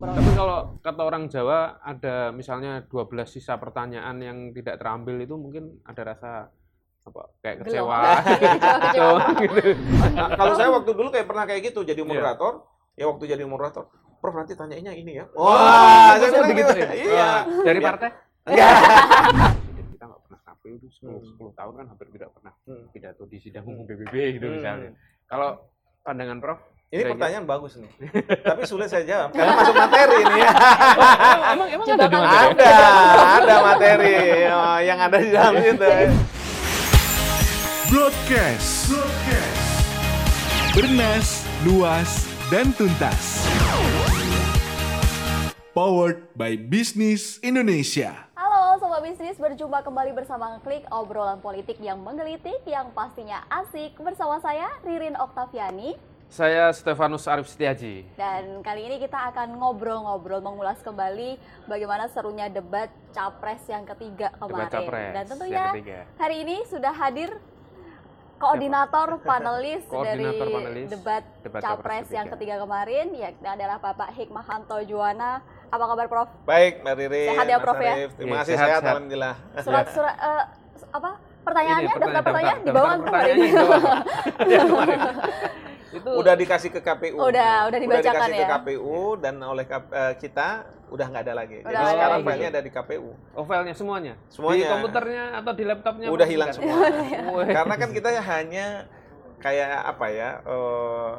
Tapi kalau kata orang Jawa ada misalnya 12 sisa pertanyaan yang tidak terambil itu mungkin ada rasa apa kayak kecewa gitu. Nah, kalau saya waktu dulu kayak pernah kayak gitu jadi Iya. moderator, ya waktu jadi moderator, Prof nanti tanyainnya ini ya. Wah, Wah, saya bilang begitu gitu. ya? Iya. Oh, Dari Ya. partai? Enggak. Jadi kita nggak pernah KPU itu 10, Hmm. 10 tahun kan hampir tidak pernah Hmm. pidato di sidang umum PBB gitu Hmm. misalnya. Kalau pandangan Prof? Ini kira-kira- pertanyaan bagus nih. Tapi sulit saya jawab karena masuk materi ini ya. emang emang Coba ada kan. mana? Ada, ada materi oh, yang ada di dalam situ. Broadcast. Bernas, luas, dan tuntas. Powered by Business Indonesia. Halo Sobat Bisnis, berjumpa kembali bersama Klik Obrolan Politik yang menggelitik yang pastinya asik bersama saya Ririn Oktaviani Saya Stefanus Arif Setiaji. dan kali ini kita akan ngobrol-ngobrol mengulas kembali bagaimana serunya debat capres yang ketiga kemarin Debat capres dan yang tentunya ketiga. hari ini sudah hadir koordinator panelis Koordinator dari panelis debat, debat capres capres yang ketiga. kemarin yakni adalah Bapak Hikmahanto Juwana. Apa kabar Prof? Baik, Mbak Ririn. Sehat ya, Prof, ya? Terima Iya, kasih sehat, sehat, sehat. alhamdulillah. Surat-surat eh, apa? Pertanyaannya, daftar pertanyaan daftar- di bawah daftar kemarin. Itu Udah dikasih ke KPU. Udah, udah dibacakan dikasih ke ya? KPU dan oleh K- eh, kita udah nggak ada lagi. Udah Jadi ada sekarang filenya ada di KPU. oh, filenya semuanya. Semuanya. Di komputernya atau di laptopnya Udah hilang kan? semua. Karena kan kita hanya kayak apa ya? eh,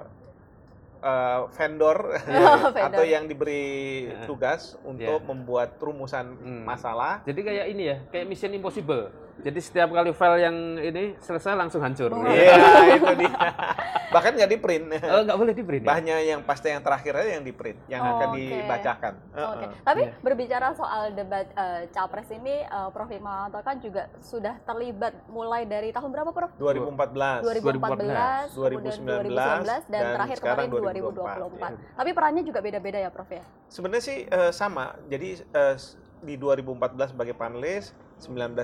eh, vendor, vendor. atau yang diberi Iya. tugas untuk Iya. membuat rumusan Hmm. masalah. Jadi kayak ini ya, kayak Mission Impossible. Jadi setiap kali file yang ini selesai langsung hancur. Oh. Iya, itu dia. Bahkan nggak di print. Oh, nggak boleh di print. ya? Bahannya yang pasti yang terakhir aja yang di print, yang Oh, akan oke. dibacakan. Oke, Heeh. tapi Iya. berbicara soal debat eh, capres ini, eh, Prof Hikmahanto kan juga sudah terlibat mulai dari tahun berapa, Prof? 2014. 2014, 2019, kemudian 2019, dan, dan terakhir kemarin 2024. Tapi perannya juga beda-beda ya, Prof ya? Sebenarnya sih eh, sama. Jadi s- di 2014 sebagai panelis, 19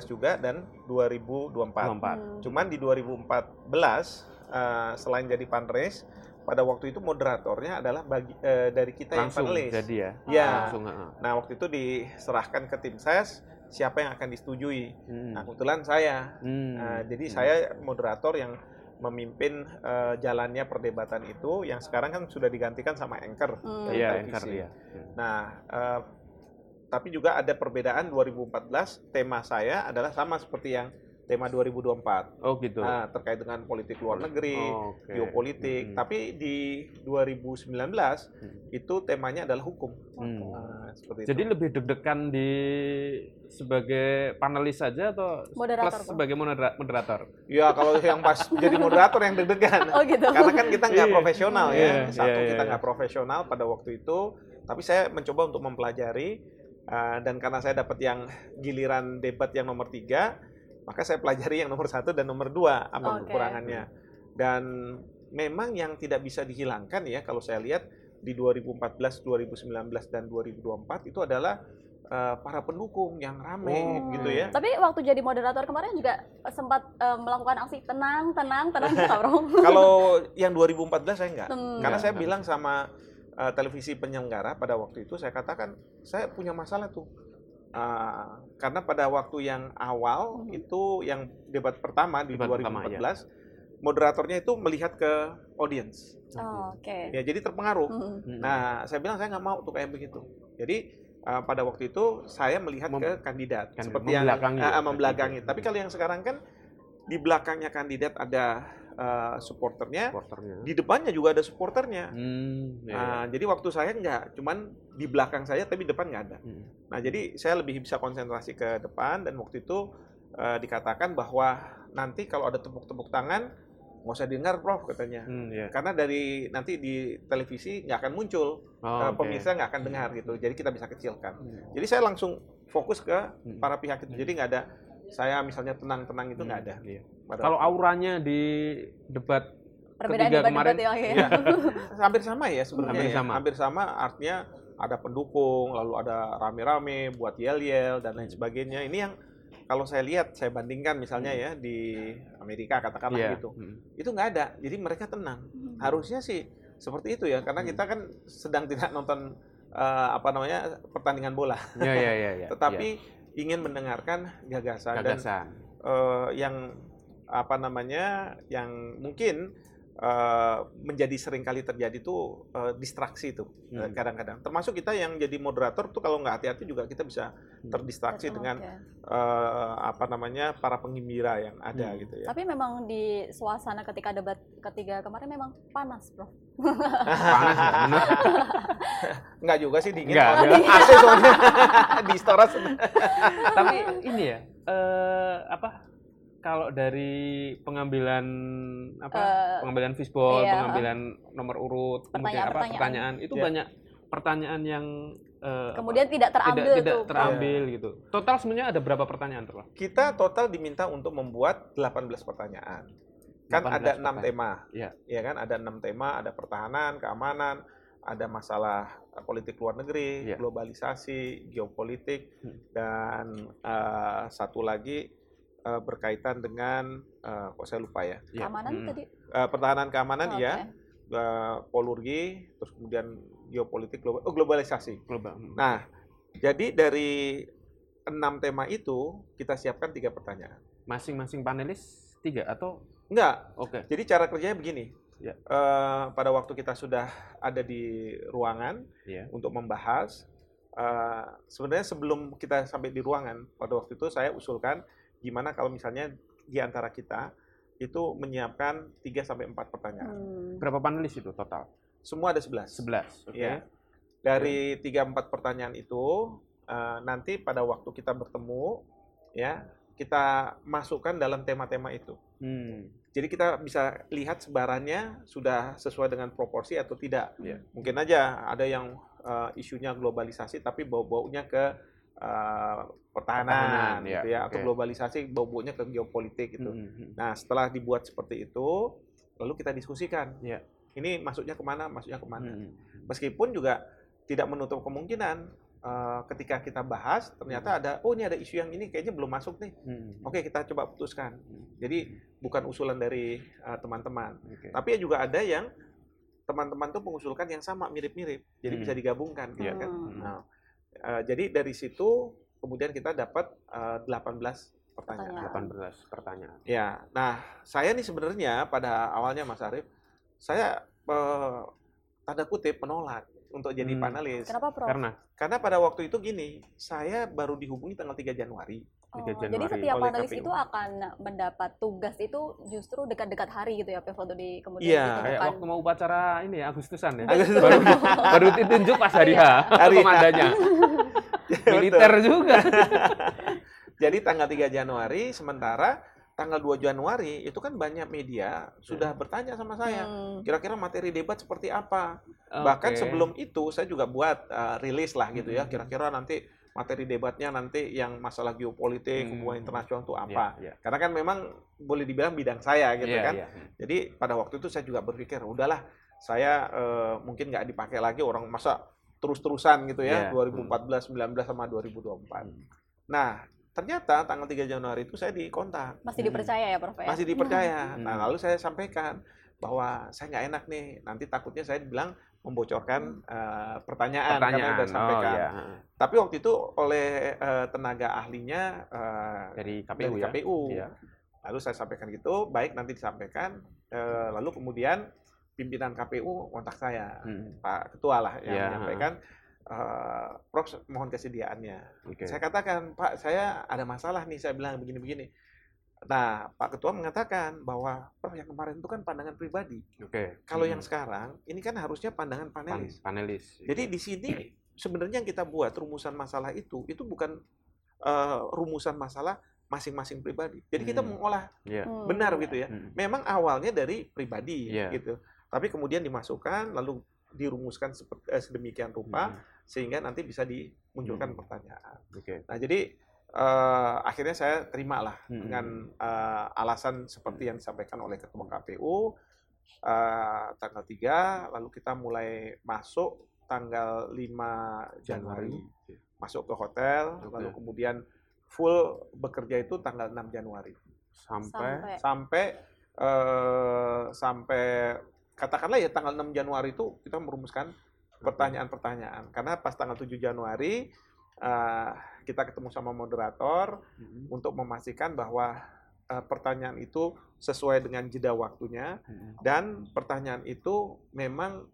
juga dan 2024. Lompat. Hmm. Cuman di 2014 eh, selain jadi panelis, pada waktu itu moderatornya adalah bagi eh, dari kita Langsung yang panelis. jadi ya. Ya. Langsung. heeh. Nah, waktu itu diserahkan ke tim ses siapa yang akan disetujui. Hmm. Nah, kebetulan saya. Hmm. Nah, jadi Hmm. saya moderator yang memimpin eh, jalannya perdebatan itu yang sekarang kan sudah digantikan sama anchor Hmm. Iya, anchor ya. Nah, eh, tapi juga ada perbedaan 2014 tema saya adalah sama seperti yang tema 2024. Oh gitu. Nah, terkait dengan politik luar negeri, Oh, oke. geopolitik. Hmm. Tapi di 2019 Hmm. itu temanya adalah hukum. Hmm. Nah, seperti Jadi itu. lebih deg-degan di sebagai panelis saja atau Moderator, plus sebagai modera- moderator? Ya kalau yang pas jadi moderator yang deg-degan. Oh gitu. Karena kan kita nggak Iya. profesional ya. Satu iya, kita iya. nggak profesional pada waktu itu. Tapi saya mencoba untuk mempelajari uh, dan karena saya dapat yang giliran debat yang nomor tiga, maka saya pelajari yang nomor satu dan nomor dua apa Oke. kekurangannya. Dan memang yang tidak bisa dihilangkan ya kalau saya lihat di 2014, 2019 dan 2024 itu adalah uh, para pendukung yang rame Oh. gitu ya. Tapi waktu jadi moderator kemarin juga sempat eh, melakukan aksi tenang, tenang, tenang, Prof. Kalau yang 2014 saya enggak. Hmm. Karena Enggak, saya bilang sama uh, televisi penyelenggara pada waktu itu saya katakan saya punya masalah tuh. Uh, karena pada waktu yang awal Mhm. itu yang debat pertama di Debat pertama, 2014 moderatornya itu melihat ke audience. Oh, Oke. Ya jadi terpengaruh. Hmm. Hmm. Nah, saya bilang saya nggak mau tuh kayak begitu. Jadi uh, pada waktu itu saya melihat Mem- ke kandidat Kandidat, seperti yang membelakangi uh, ya, membelakangi. Tapi kalau yang sekarang kan di belakangnya kandidat ada uh, supporternya, supporternya. di depannya juga ada supporternya. Hmm, ya, Nah, jadi waktu saya nggak, cuman di belakang saya tapi depan nggak ada. Hmm. Nah, jadi saya lebih bisa konsentrasi ke depan dan waktu itu eh, dikatakan bahwa nanti kalau ada tepuk-tepuk tangan nggak usah dengar, Prof katanya. Hmm, ya. Karena dari nanti di televisi nggak akan muncul, Oh, eh, oke. pemirsa nggak akan dengar gitu. Jadi kita bisa kecilkan. Hmm. Jadi saya langsung fokus ke Hmm. para pihak itu. Jadi nggak ada saya misalnya tenang-tenang itu nggak ada. Iya. Pada Kalau waktu auranya di debat Perbedaan Ketiga kemarin, ya. ya. Iya. hampir sama ya sebenarnya Hampir ya. sama. hampir sama artinya ada pendukung lalu ada rame-rame buat yel-yel dan Hmm. lain sebagainya ini yang kalau saya lihat saya bandingkan misalnya ya di Amerika katakanlah Iya. gitu Hmm. itu nggak ada jadi mereka tenang Hmm. harusnya sih seperti itu ya karena Hmm. kita kan sedang tidak nonton eh, apa namanya pertandingan bola, Ya ya ya ya. tetapi ingin mendengarkan gagasan, ya. dan gagasan. eh, yang apa namanya yang mungkin eh, menjadi sering kali terjadi itu eh, distraksi itu eh, Hmm. kadang-kadang. Termasuk kita yang jadi moderator tuh kalau nggak hati-hati juga kita bisa Hmm. terdistraksi Betul, dengan oke. eh, apa namanya para penggembira yang ada Hmm. gitu ya. Tapi memang di suasana ketika debat ketiga kemarin memang panas, Bro. Panas ya. Nggak juga sih dingin. Nggak, Oh, nggak. AC soalnya di Istora. Tapi ini ya, eh, apa? Kalau dari pengambilan apa? Eh, pengambilan fishball, iya. pengambilan nomor urut, kemudian apa? Pertanyaan-pertanyaan. Pertanyaan itu Ya. banyak pertanyaan yang eh, Kemudian tidak apa, terambil tidak, tidak tuh. Terambil gitu. Total sebenarnya ada berapa pertanyaan? Kita total diminta untuk membuat 18 pertanyaan. Kan 18 ada enam pertanyaan. tema. Iya. Ya kan ada enam tema, ada pertahanan, keamanan, ada masalah politik luar negeri, Iya. globalisasi, geopolitik, Hmm. dan eh, satu lagi eh, berkaitan dengan eh, kok saya lupa ya. Iya. Keamanan Hmm. tadi. Eh, pertahanan keamanan Oh, ya, oke. eh, polurgi, terus kemudian geopolitik global, oh, globalisasi. Global. Nah, jadi dari enam tema itu kita siapkan tiga pertanyaan. masing-masing panelis tiga atau Enggak, oke. jadi cara kerjanya begini. Ya. Eh, pada waktu kita sudah ada di ruangan Iya. untuk membahas, eh, sebenarnya sebelum kita sampai di ruangan, pada waktu itu saya usulkan gimana kalau misalnya di antara kita itu menyiapkan 3 sampai 4 pertanyaan. Hmm. Berapa panelis itu total? Semua ada 11. 11. Oke. Ya. Dari 3-4 pertanyaan itu eh, nanti pada waktu kita bertemu ya, kita masukkan dalam tema-tema itu. Hmm. Jadi kita bisa lihat sebarannya sudah sesuai dengan proporsi atau tidak. Iya. Mungkin aja ada yang eh, isunya globalisasi tapi bau-baunya ke eh, pertahanan, Pertahanan, ya, gitu ya, atau oke. globalisasi bau-baunya ke geopolitik gitu. Hmm, hmm. Nah setelah dibuat seperti itu, lalu kita diskusikan. Iya. Ini masuknya ke mana, masuknya ke mana. Hmm. Meskipun juga tidak menutup kemungkinan eh, ketika kita bahas ternyata ada oh ini ada isu yang ini kayaknya belum masuk nih. Hmm. Oke kita coba putuskan. Jadi bukan usulan dari eh, teman-teman. Oke. Tapi ya juga ada yang teman-teman tuh mengusulkan yang sama mirip-mirip. Jadi Hmm. bisa digabungkan gitu Iya. kan. Hmm. Nah, eh, jadi dari situ kemudian kita dapat eh, 18 pertanyaan. Pertanyaan. 18 pertanyaan. Ya, nah saya nih sebenarnya pada awalnya Mas Arief, saya eh, tanda kutip menolak untuk jadi Hmm. panelis. Kenapa, Prof? Karena Karena pada waktu itu gini, saya baru dihubungi tanggal 3 Januari. Oh, 3 jadi setiap panelis KPU. itu akan mendapat tugas itu justru dekat-dekat hari gitu ya, untuk di kemudian Iya, kayak waktu mau upacara ini ya Agustusan ya. Agustus. baru baru ditunjuk pas hari H Hari H. komandannya. Militer juga. Jadi tanggal 3 Januari, sementara tanggal 2 Januari itu kan banyak media sudah bertanya sama saya. Hmm. Kira-kira materi debat seperti apa? Bahkan Oke. sebelum itu saya juga buat uh, rilis lah gitu ya. Hmm. Kira-kira nanti materi debatnya nanti yang masalah geopolitik, Hmm. hubungan internasional itu Iya, apa? iya. Karena kan memang boleh dibilang bidang saya gitu Iya, kan. iya. Jadi pada waktu itu saya juga berpikir, udahlah saya eh, mungkin nggak dipakai lagi orang masa terus-terusan gitu ya, Iya. 2014, 19 sama 2024. Hmm. Nah, ternyata tanggal 3 Januari itu saya dikontak, Masih Hmm. dipercaya ya, Prof ya? masih dipercaya. Hmm. Nah, lalu saya sampaikan bahwa saya nggak enak nih, nanti takutnya saya dibilang membocorkan eh, pertanyaan, karena Pertanyaan. udah sampaikan. Oh, iya. Tapi waktu itu oleh eh, tenaga ahlinya eh, Dari KPU dari ya. KPU. Iya. Lalu saya sampaikan gitu, baik nanti disampaikan. Eh, lalu kemudian pimpinan KPU kontak saya, Hmm. Pak Ketua lah yang Iya. menyampaikan, eh, Prof mohon kesediaannya. Oke. Saya katakan, Pak saya ada masalah nih, saya bilang begini-begini. Nah, Pak Ketua mengatakan bahwa Prof yang kemarin itu kan pandangan pribadi. Oke. Kalau Hmm. yang sekarang, ini kan harusnya pandangan Pan- panelis. panelis. Jadi di sini sebenarnya yang kita buat rumusan masalah itu, itu bukan eh, rumusan masalah masing-masing pribadi. Jadi kita Hmm. mengolah Iya. Hmm. benar gitu ya. Hmm. Memang awalnya dari pribadi Iya. gitu, tapi kemudian dimasukkan lalu dirumuskan seperti eh, sedemikian rupa Hmm. sehingga nanti bisa dimunculkan Hmm. pertanyaan. Oke. Nah jadi eh, akhirnya saya terima lah Hmm. dengan eh, alasan seperti yang disampaikan oleh ketua KPU eh, tanggal 3 lalu kita mulai masuk tanggal 5 Januari masuk ke hotel Oke. lalu kemudian full bekerja itu tanggal 6 Januari Sampai, Sampai sampai eh, sampai katakanlah ya tanggal 6 Januari itu kita merumuskan pertanyaan-pertanyaan. Karena pas tanggal 7 Januari eh, kita ketemu sama moderator Mm-mm. untuk memastikan bahwa eh, pertanyaan itu sesuai dengan jeda waktunya Mm-mm. dan pertanyaan itu memang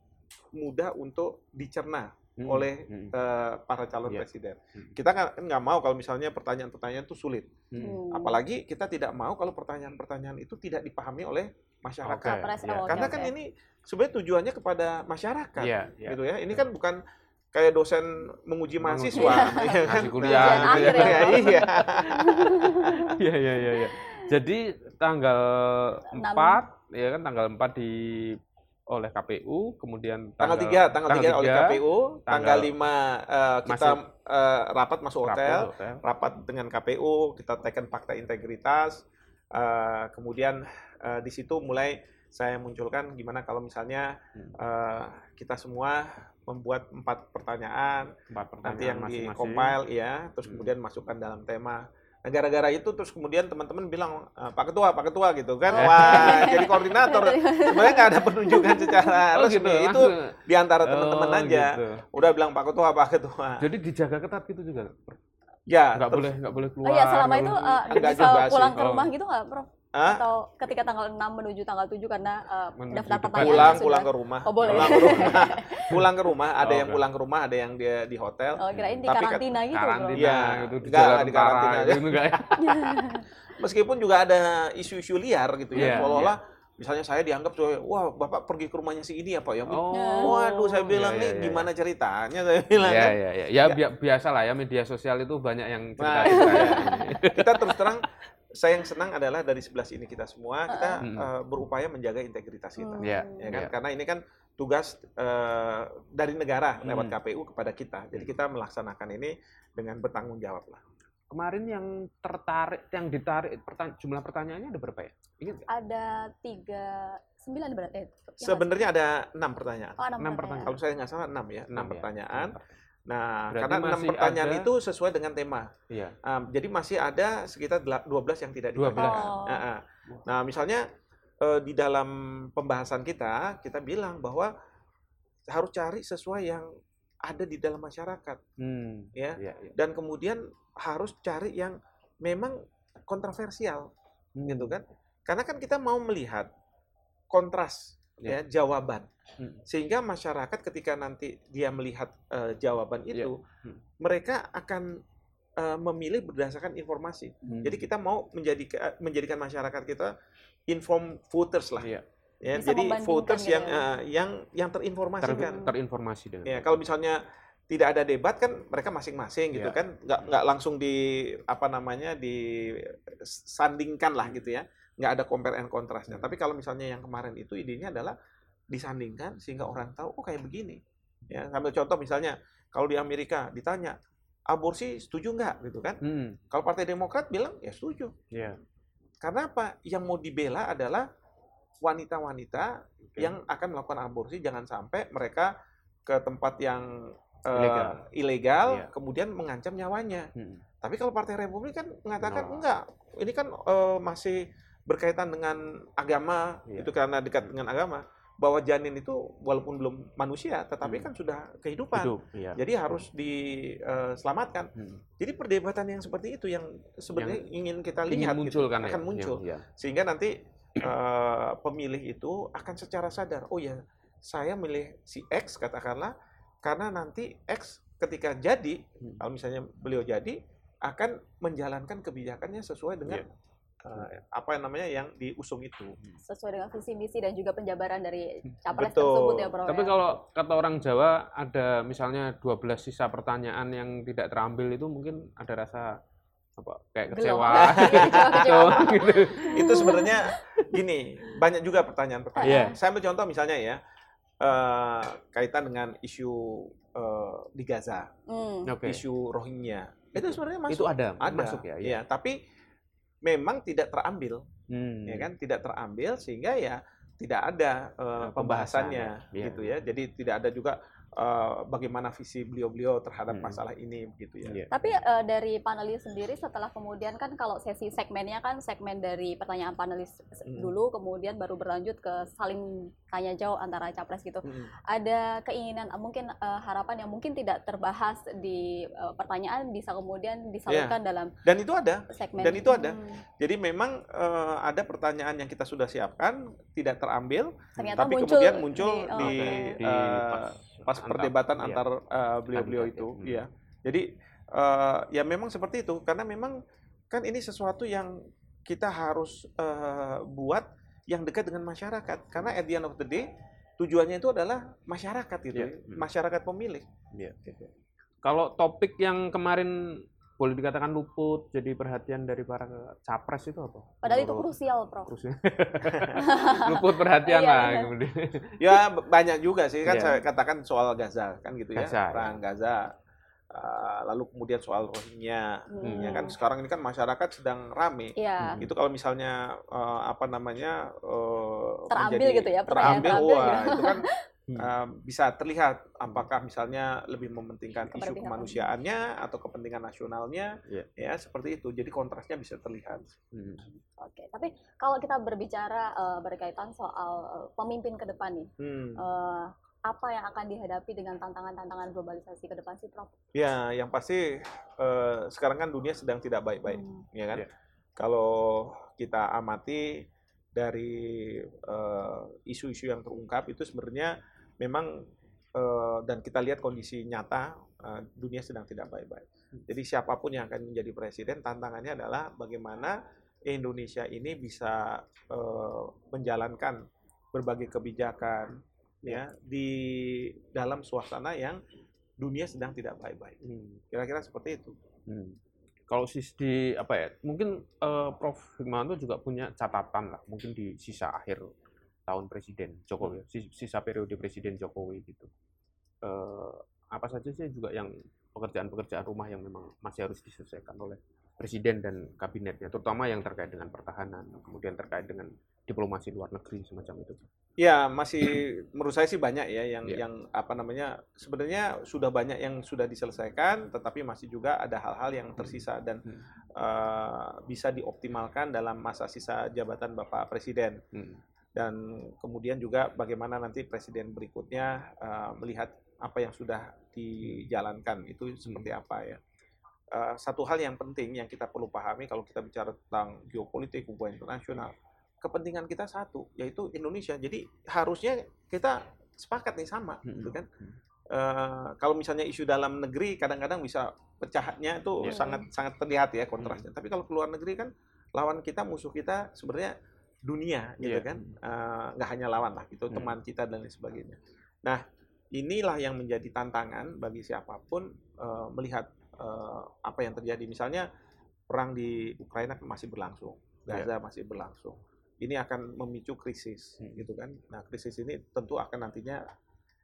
mudah untuk dicerna Mm-mm. oleh Mm-mm. eh, para calon Iya. presiden. Hmm. Kita nggak nggak mau kalau misalnya pertanyaan-pertanyaan itu sulit. Mm-mm. Hmm. Apalagi kita tidak mau kalau pertanyaan-pertanyaan itu tidak dipahami oleh masyarakat. Capres, iya. oh, Karena kan ini sebenarnya tujuannya kepada masyarakat, Iya, iya. gitu ya. Ini kan bukan kayak dosen menguji mahasiswa, ya kan? Ngasih kuliah gitu ya. Ya, iya. Iya, iya, iya, iya. Jadi tanggal Enam. 4 ya kan tanggal 4 di oleh KPU, kemudian Tanggal 3, tanggal 3 oleh 3, KPU, tanggal 5 eh, kita Masuk. eh, rapat masuk rapat hotel, hotel. rapat dengan KPU, kita tekan fakta integritas, eh, kemudian eh, di situ mulai saya munculkan gimana kalau misalnya Hmm. eh, kita semua membuat empat pertanyaan, Empat nanti pertanyaan yang di masing-masing. compile ya, terus Hmm. kemudian masukkan dalam tema. Nah, gara-gara itu terus kemudian teman-teman bilang "Eh, Pak Ketua, Pak Ketua gitu kan, Oh. wah jadi koordinator. Sebenarnya nggak ada penunjukan secara Oh, resmi gitu. itu langsung. di antara teman-teman Oh, aja. gitu. Udah bilang Pak Ketua, Pak Ketua. Jadi dijaga ketat gitu juga. Ya, Nggak terus- boleh nggak boleh keluar. Oh iya, selama nggak itu boleh- eh, Enggak bisa juga sih. pulang ke Oh. rumah gitu nggak, Prof? Hah? Atau ketika tanggal 6 menuju tanggal 7 karena eh, Menuju daftar pertanyaan pulang sudah- pulang ke rumah. Oh, boleh. Pulang ke rumah. pulang ke rumah, ada Oh, yang oke. pulang ke rumah, ada yang dia di hotel. Oh, kirain di Tapi karantina gitu, karantina Iya, gitu di nggak, jalan di karantina. gitu, enggak ya? Meskipun juga ada isu-isu liar gitu ya, Iya, seolah-olah misalnya saya dianggap sebagai, wah Bapak pergi ke rumahnya si ini ya Pak ya. Oh. Waduh, saya bilang Iya, nih iya, iya. gimana ceritanya saya bilang Iya, kan. iya, iya. Ya bi- biasa lah ya media sosial itu banyak yang Nah, cerita-cerita ya. kita terus terang saya yang senang adalah dari sebelah sini kita semua kita Hmm. eh, berupaya menjaga integritas kita. Hmm. Iya, ya kan Iya. karena ini kan tugas eh, dari negara lewat Hmm. KPU kepada kita jadi kita melaksanakan ini dengan bertanggung jawab lah Kemarin yang tertarik, yang ditarik pertanya- jumlah pertanyaannya ada berapa ya? Ingat? Ada tiga sembilan berarti. Eh, ya, sebenarnya ada enam pertanyaan Oh, enam enam pertanyaan. kalau saya nggak salah enam ya enam ya? pertanyaan nah Berarti karena enam pertanyaan ada- itu sesuai dengan tema Iya. Um, jadi masih ada sekitar dela- 12 yang tidak 12. ditanyakan. Oh. Nah, ah. nah misalnya eh, di dalam pembahasan kita kita bilang bahwa harus cari sesuai yang ada di dalam masyarakat Hmm. ya Iya, iya. dan kemudian harus cari yang memang kontroversial Hmm. gitu kan karena kan kita mau melihat kontras Ya. ya jawaban Hmm. sehingga masyarakat ketika nanti dia melihat eh, jawaban Ya. itu Hmm. mereka akan eh, memilih berdasarkan informasi Hmm. jadi kita mau menjadi menjadikan masyarakat kita inform voters lah Iya. Ya Bisa jadi voters gitu yang ya. eh, yang yang Ter- terinformasikan terinformasi dengan ya kalau misalnya tidak ada debat kan mereka masing-masing gitu Iya. kan nggak nggak langsung di apa namanya disandingkan lah gitu ya nggak ada compare and contrastnya Hmm. tapi kalau misalnya yang kemarin itu idenya adalah disandingkan sehingga orang tahu oh kayak begini ya sambil contoh misalnya kalau di Amerika ditanya aborsi setuju nggak gitu kan Hmm. kalau Partai Demokrat bilang ya setuju Iya. karena apa yang mau dibela adalah wanita-wanita Oke. yang akan melakukan aborsi jangan sampai mereka ke tempat yang eh, Ilegal. ilegal, Iya. kemudian mengancam nyawanya. Hmm. Tapi kalau Partai Republik kan mengatakan No. enggak, ini kan eh, masih berkaitan dengan agama, Iya. itu karena dekat dengan agama, bahwa janin itu walaupun belum manusia, tetapi Hmm. kan sudah kehidupan. Hidup, iya. Jadi harus diselamatkan. Hmm. Jadi perdebatan yang seperti itu yang sebenarnya ingin kita Ingin lihat muncul gitu, kan ya? akan muncul Yang- iya. sehingga nanti eh, pemilih itu akan secara sadar oh ya saya milih si X katakanlah karena nanti X ketika jadi Hmm. kalau misalnya beliau jadi akan menjalankan kebijakannya sesuai dengan Iya. eh, apa namanya yang diusung itu Sesuai dengan visi misi dan juga penjabaran dari capres Betul. tersebut ya, Bro. Tapi ya. kalau kata orang Jawa ada misalnya 12 sisa pertanyaan yang tidak terambil itu mungkin ada rasa apa kayak kecewa Kecewa. gitu. itu sebenarnya gini banyak juga pertanyaan-pertanyaan Iya. saya ambil contoh misalnya ya eh, kaitan dengan isu eh, di Gaza Hmm. Oke. isu Rohingya itu sebenarnya masuk Itu ada, ada masuk ya. ya tapi memang tidak terambil Hmm. ya kan tidak terambil sehingga ya tidak ada eh, Pembahasan, pembahasannya ya. Iya, gitu ya jadi tidak ada juga eh, bagaimana visi beliau-beliau terhadap Hmm. masalah ini begitu ya. Iya. Tapi eh, dari panelis sendiri setelah kemudian kan kalau sesi segmennya kan segmen dari pertanyaan panelis se- Mm. dulu kemudian baru berlanjut ke saling tanya jawab antara capres gitu. Mm. Ada keinginan mungkin eh, harapan yang mungkin tidak terbahas di eh, pertanyaan bisa kemudian disalurkan dalam Dan itu ada. segmen Dan itu ada. Hmm, Jadi memang eh, ada pertanyaan yang kita sudah siapkan tidak terambil, ternyata tapi muncul kemudian muncul oh, di, oke. Di eh, pas antar- perdebatan iya. antar eh, beliau-beliau itu, ya. Hmm. ya. Jadi eh, ya memang seperti itu karena memang kan ini sesuatu yang kita harus eh, buat yang dekat dengan masyarakat karena at the end of the day tujuannya itu adalah masyarakat gitu, Iya. ya, masyarakat pemilih. Iya. Gitu. Kalau topik yang kemarin boleh dikatakan luput jadi perhatian dari para capres itu apa? Padahal itu krusial, Prof. Krusial. luput perhatian Iya, lah kemudian. Ya banyak juga sih kan Iya. saya katakan soal Gaza kan gitu ya, Gaza, ya. perang Gaza. Uh, lalu kemudian soal Rohingya, Hmm. ya kan sekarang ini kan masyarakat sedang rame. Iya. Hmm. Itu kalau misalnya uh, apa namanya uh, Terambil gitu ya, pertanyaan terambil, terambil wah gitu. itu kan Hmm. uh, bisa terlihat apakah misalnya lebih mementingkan isu kemanusiaannya atau kepentingan nasionalnya, Iya. ya seperti itu. Jadi kontrasnya bisa terlihat. Hmm. Oke, tapi kalau kita berbicara eh, berkaitan soal eh, pemimpin ke depan nih, Hmm. eh, apa yang akan dihadapi dengan tantangan-tantangan globalisasi ke depan sih, Prof? Ya, yang pasti eh, sekarang kan dunia sedang tidak baik-baik. Hmm. ya kan? Iya. Kalau kita amati dari eh, isu-isu yang terungkap itu sebenarnya memang eh, dan kita lihat kondisi nyata eh, dunia sedang tidak baik-baik. Jadi siapa pun yang akan menjadi presiden tantangannya adalah bagaimana Indonesia ini bisa eh, menjalankan berbagai kebijakan ya di dalam suasana yang dunia sedang tidak baik-baik. Hmm. Kira-kira seperti itu. Hmm. Kalau sisi apa ya? Mungkin eh, Prof Hikmahanto juga punya catatan lah, mungkin di sisa akhir tahun Presiden Jokowi, sis- sisa periode Presiden Jokowi gitu. Eh, apa saja sih juga yang pekerjaan-pekerjaan rumah yang memang masih harus diselesaikan oleh Presiden dan kabinetnya, terutama yang terkait dengan pertahanan, kemudian terkait dengan diplomasi luar negeri semacam itu. Ya, masih menurut saya sih banyak ya yang Iya. yang apa namanya sebenarnya sudah banyak yang sudah diselesaikan, tetapi masih juga ada hal-hal yang tersisa dan Hmm. eh, bisa dioptimalkan dalam masa sisa jabatan Bapak Presiden. Hmm. Dan kemudian juga bagaimana nanti Presiden berikutnya eh, melihat apa yang sudah dijalankan itu seperti apa ya. Eh, satu hal yang penting yang kita perlu pahami kalau kita bicara tentang geopolitik hubungan internasional, kepentingan kita satu yaitu Indonesia. Jadi harusnya kita sepakat nih sama, Hmm. gitu kan? Hmm. Eh, kalau misalnya isu dalam negeri kadang-kadang bisa pecahnya itu Iya. sangat sangat terlihat ya kontrasnya. Tapi kalau keluar negeri kan lawan kita musuh kita sebenarnya dunia gitu Iya. kan, Eh, nggak hanya lawan lah gitu Hmm. teman kita dan lain sebagainya. Nah inilah yang menjadi tantangan bagi siapa pun eh, melihat eh, apa yang terjadi. Misalnya perang di Ukraina masih berlangsung, Gaza masih berlangsung. Ini akan memicu krisis Hmm. gitu kan. Nah krisis ini tentu akan nantinya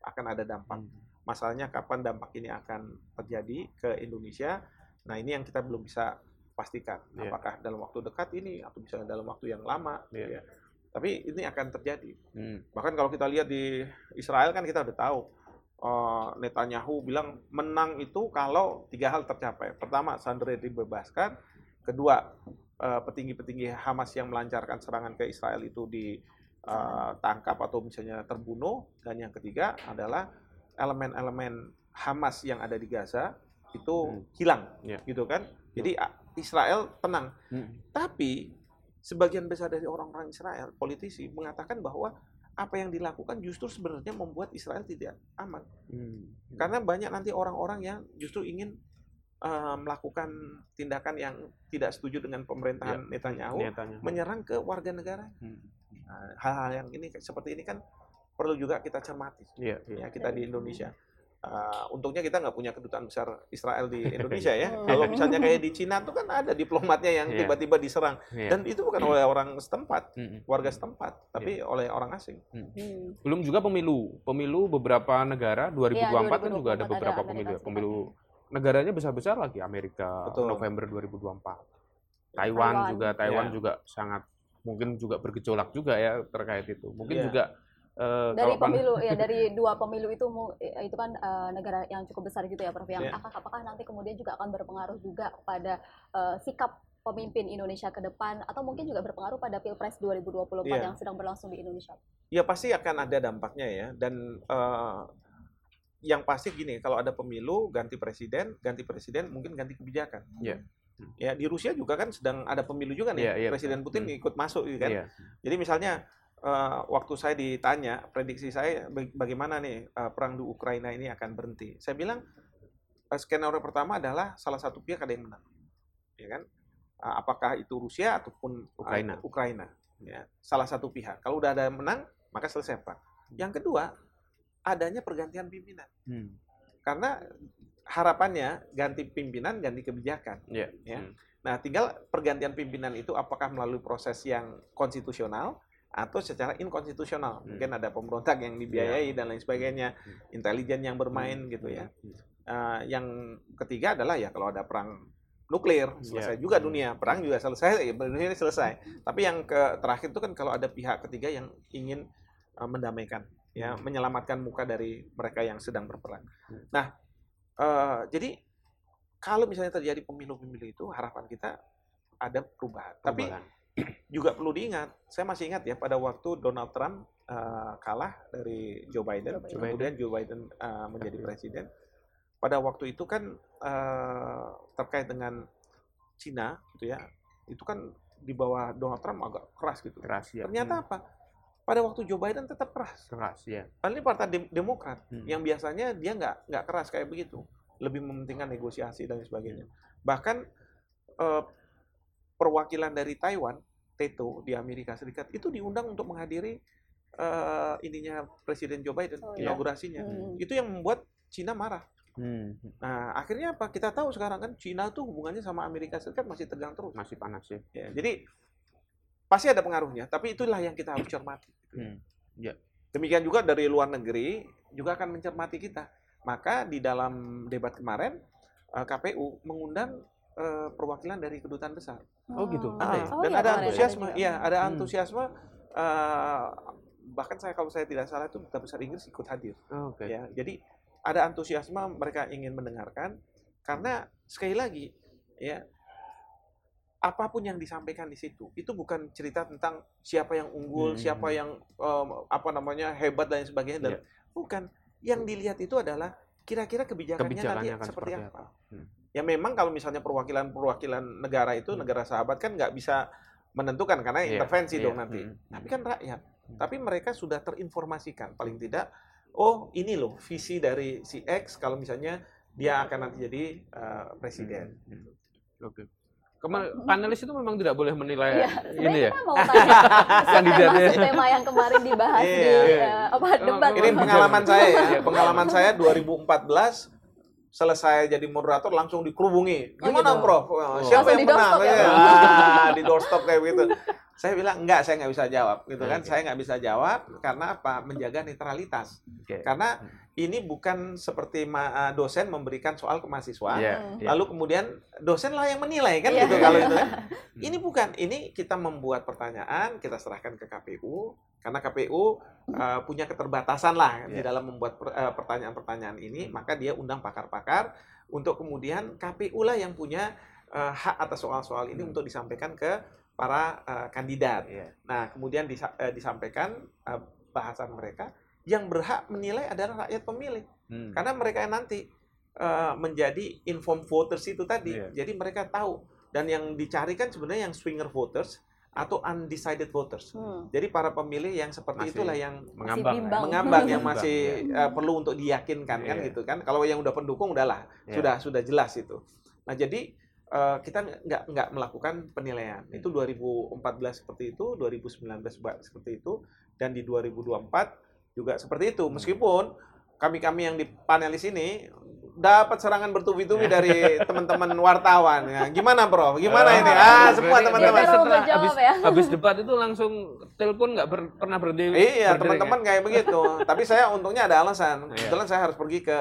akan ada dampak Hmm. masalahnya kapan dampak ini akan terjadi ke Indonesia. Nah, ini yang kita belum bisa pastikan. Iya. Apakah dalam waktu dekat ini atau bisa dalam waktu yang lama. Iya. ya. Tapi ini akan terjadi. Hmm. Bahkan kalau kita lihat di Israel kan kita udah tahu. eh, Netanyahu bilang menang itu kalau tiga hal tercapai. Pertama, Sandra dibebaskan. Kedua, eh, petinggi-petinggi Hamas yang melancarkan serangan ke Israel itu ditangkap atau misalnya terbunuh. Dan yang ketiga adalah elemen-elemen Hamas yang ada di Gaza itu Hmm. hilang, Iya. gitu kan? Jadi a- Israel tenang. Hmm. Tapi sebagian besar dari orang-orang Israel, politisi mengatakan bahwa apa yang dilakukan justru sebenarnya membuat Israel tidak aman. Hmm. Karena banyak nanti orang-orang yang justru ingin eh, melakukan tindakan yang tidak setuju dengan pemerintahan Netanyahu, Netanyahu. menyerang ke warga negara. Hmm. Nah, hal-hal yang ini seperti ini kan perlu juga kita cermati Iya, iya. ya kita di Indonesia. Uh, untungnya kita nggak punya kedutaan besar Israel di Indonesia ya. Hmm. Kalau misalnya kayak di Cina tuh kan ada diplomatnya yang Iya. tiba-tiba diserang Iya. dan itu bukan oleh orang setempat, Hmm. warga setempat, tapi oleh orang asing. Hmm. Belum juga pemilu. Pemilu beberapa negara 2024 kan juga ada 2024 ada beberapa Amerika pemilu. ya. Pemilu negaranya besar-besar lagi Amerika Betul. November 2024. Taiwan, Taiwan. juga Taiwan Ya. juga sangat mungkin juga bergejolak juga ya terkait itu. Mungkin Iya. juga eh, dari pemilu ya dari dua pemilu itu eh, itu kan eh, negara yang cukup besar gitu ya Prof yang Iya. apakah, apakah nanti kemudian juga akan berpengaruh juga pada eh, sikap pemimpin Indonesia ke depan atau mungkin juga berpengaruh pada Pilpres 2024 Iya. yang sedang berlangsung di Indonesia. Ya pasti akan ada dampaknya ya. Dan eh, yang pasti gini, kalau ada pemilu ganti presiden, ganti presiden mungkin ganti kebijakan. Iya. Ya di Rusia juga kan sedang ada pemilu juga nih. Iya, iya, presiden. Putin Hmm. ikut masuk gitu kan. Iya. Jadi misalnya eh, waktu saya ditanya prediksi saya baga- bagaimana nih eh, perang di Ukraina ini akan berhenti. Saya bilang eh, skenario pertama adalah salah satu pihak ada yang menang, ya kan? Eh, apakah itu Rusia ataupun Ukraina. Ukraina, ya salah satu pihak. Kalau udah ada yang menang maka selesai pak. Yang kedua adanya pergantian pimpinan Hmm. karena harapannya ganti pimpinan ganti kebijakan. Iya. Ya. Hmm. Nah, tinggal pergantian pimpinan itu apakah melalui proses yang konstitusional atau secara inkonstitusional. Hmm. Mungkin ada pemberontak yang dibiayai dan lain sebagainya, Hmm. intelijen yang bermain gitu ya. Hmm. Eh, yang ketiga adalah ya kalau ada perang nuklir selesai Ya. juga Hmm. dunia perang juga selesai ya dunia ini selesai tapi yang ke terakhir itu kan kalau ada pihak ketiga yang ingin eh, mendamaikan ya Hmm. menyelamatkan muka dari mereka yang sedang berperang Hmm. nah eh, jadi kalau misalnya terjadi pemilu-pemilu itu harapan kita ada perubahan tapi Perubahan. Juga perlu diingat saya masih ingat ya pada waktu Donald Trump eh, kalah dari Joe Biden, Joe Biden. kemudian Joe Biden eh, menjadi Iya. presiden pada waktu itu kan eh, terkait dengan Cina gitu ya itu kan di bawah Donald Trump agak keras gitu keras ya. ternyata Hmm. apa pada waktu Joe Biden tetap keras keras ya. Padahal ini partai Dem- Demokrat Hmm. yang biasanya dia nggak nggak keras kayak begitu lebih mementingkan negosiasi dan sebagainya bahkan eh, perwakilan dari Taiwan Teto di Amerika Serikat itu diundang untuk menghadiri eh, ininya Presiden Joe Biden Oh, iya. inaugurasinya Hmm. itu yang membuat Cina marah Hmm. nah akhirnya apa kita tahu sekarang kan Cina tuh hubungannya sama Amerika Serikat masih tegang terus Masih panas ya. ya jadi pasti ada pengaruhnya tapi itulah yang kita harus cermati Hmm. Demikian juga dari luar negeri juga akan mencermati kita. Maka di dalam debat kemarin eh, KPU mengundang eh, perwakilan dari kedutaan besar. Oh, gitu. Ah. Ada ya? Oh, Dan iya, ada antusiasme, iya ada Hmm. antusiasme. eh, bahkan saya kalau saya tidak salah itu duta besar Inggris ikut hadir. Oh, Oke. Ya, jadi ada antusiasme mereka ingin mendengarkan karena sekali lagi ya apa pun yang disampaikan di situ itu bukan cerita tentang siapa yang unggul, Hmm. siapa yang em, apa namanya hebat dan sebagainya dan Iya. bukan yang dilihat itu adalah kira-kira kebijakannya, Kebijakannya nanti seperti seperti apa. Hmm. Ya memang kalau misalnya perwakilan-perwakilan negara itu Hmm. negara sahabat kan nggak bisa menentukan karena Iya, intervensi iya. dong nanti. Hmm. Tapi kan rakyat. Hmm. Tapi mereka sudah terinformasikan paling tidak oh ini loh visi dari si X kalau misalnya dia akan nanti jadi uh, presiden. Hmm. Oke. Kema- panelis itu memang tidak boleh menilai Iya, ini ya. kita mau tanya Kandidatnya. tema, tema yang kemarin dibahas di Iya. eh, apa debat. Ini pengalaman saya ya. Iya. Pengalaman saya 2014 selesai jadi moderator langsung dikerubungi. Oh, Gimana, gitu. Prof? Oh. Siapa Langsung yang di menang? doorstop ya, Iya. Ah, di doorstop kayak gitu. Saya bilang enggak, saya nggak bisa jawab, gitu kan? Oke. Saya nggak bisa jawab karena apa? Menjaga netralitas. Oke. Karena ini bukan seperti eh, dosen memberikan soal ke mahasiswa, Iya, Hmm. iya. lalu kemudian dosen lah yang menilai kan Iya. gitu kalau itu kan. Hmm. Ini bukan, ini kita membuat pertanyaan, kita serahkan ke KPU karena KPU uh, punya keterbatasan lah di Iya. dalam membuat per- uh, pertanyaan-pertanyaan ini, maka dia undang pakar-pakar untuk kemudian KPU lah yang punya uh, hak atas soal-soal ini Hmm. untuk disampaikan ke para uh, kandidat. Iya. Nah, kemudian disa- uh, disampaikan uh, bahasan mereka yang berhak menilai adalah rakyat pemilih. Hmm. Karena mereka yang nanti uh, menjadi informed voters itu tadi. Iya. Jadi mereka tahu dan yang dicari kan sebenarnya yang swinger voters atau undecided voters. Hmm. Jadi para pemilih yang seperti Masih itulah yang mengambang. ya. bimbang. mengambang yang masih iya. uh, perlu untuk diyakinkan kan Iya. gitu kan. Kalau yang udah pendukung udahlah Iya. sudah sudah jelas itu. Nah, jadi uh, kita nggak nggak melakukan penilaian. Hmm. Itu 2014 seperti itu, 2019 ba- seperti itu dan di 2024 juga seperti itu. Hmm. Meskipun kami-kami yang di panelis ini dapat serangan bertubi-tubi Iya. dari teman-teman wartawan. Ya, gimana, Bro? Gimana Oh, ini? Ah, semua teman-teman. setelah habis, ya. habis debat itu langsung telepon nggak ber- pernah berdiri. Iya, berdering teman-teman kayak begitu. Tapi saya untungnya ada alasan. Iya. Kebetulan saya harus pergi ke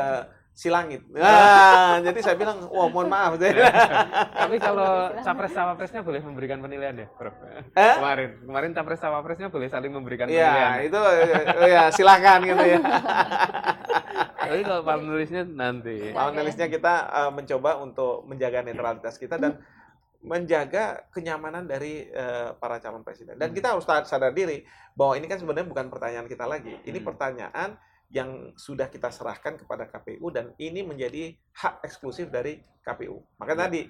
si langit. Nah, jadi saya bilang, wah mohon maaf. Tapi kalau capres cawapresnya boleh memberikan penilaian ya, Prof. Eh? Kemarin, kemarin capres cawapresnya boleh saling memberikan Iya, penilaian. itu oh ya silakan gitu ya. Tapi kalau panelisnya nanti. Panelisnya kita eh, mencoba untuk menjaga netralitas kita dan menjaga kenyamanan dari eh, para calon presiden. Dan Hmm. kita harus sadar diri bahwa ini kan sebenarnya bukan pertanyaan kita lagi. Ini Hmm. pertanyaan yang sudah kita serahkan kepada KPU dan ini menjadi hak eksklusif dari KPU. Maka Ya. tadi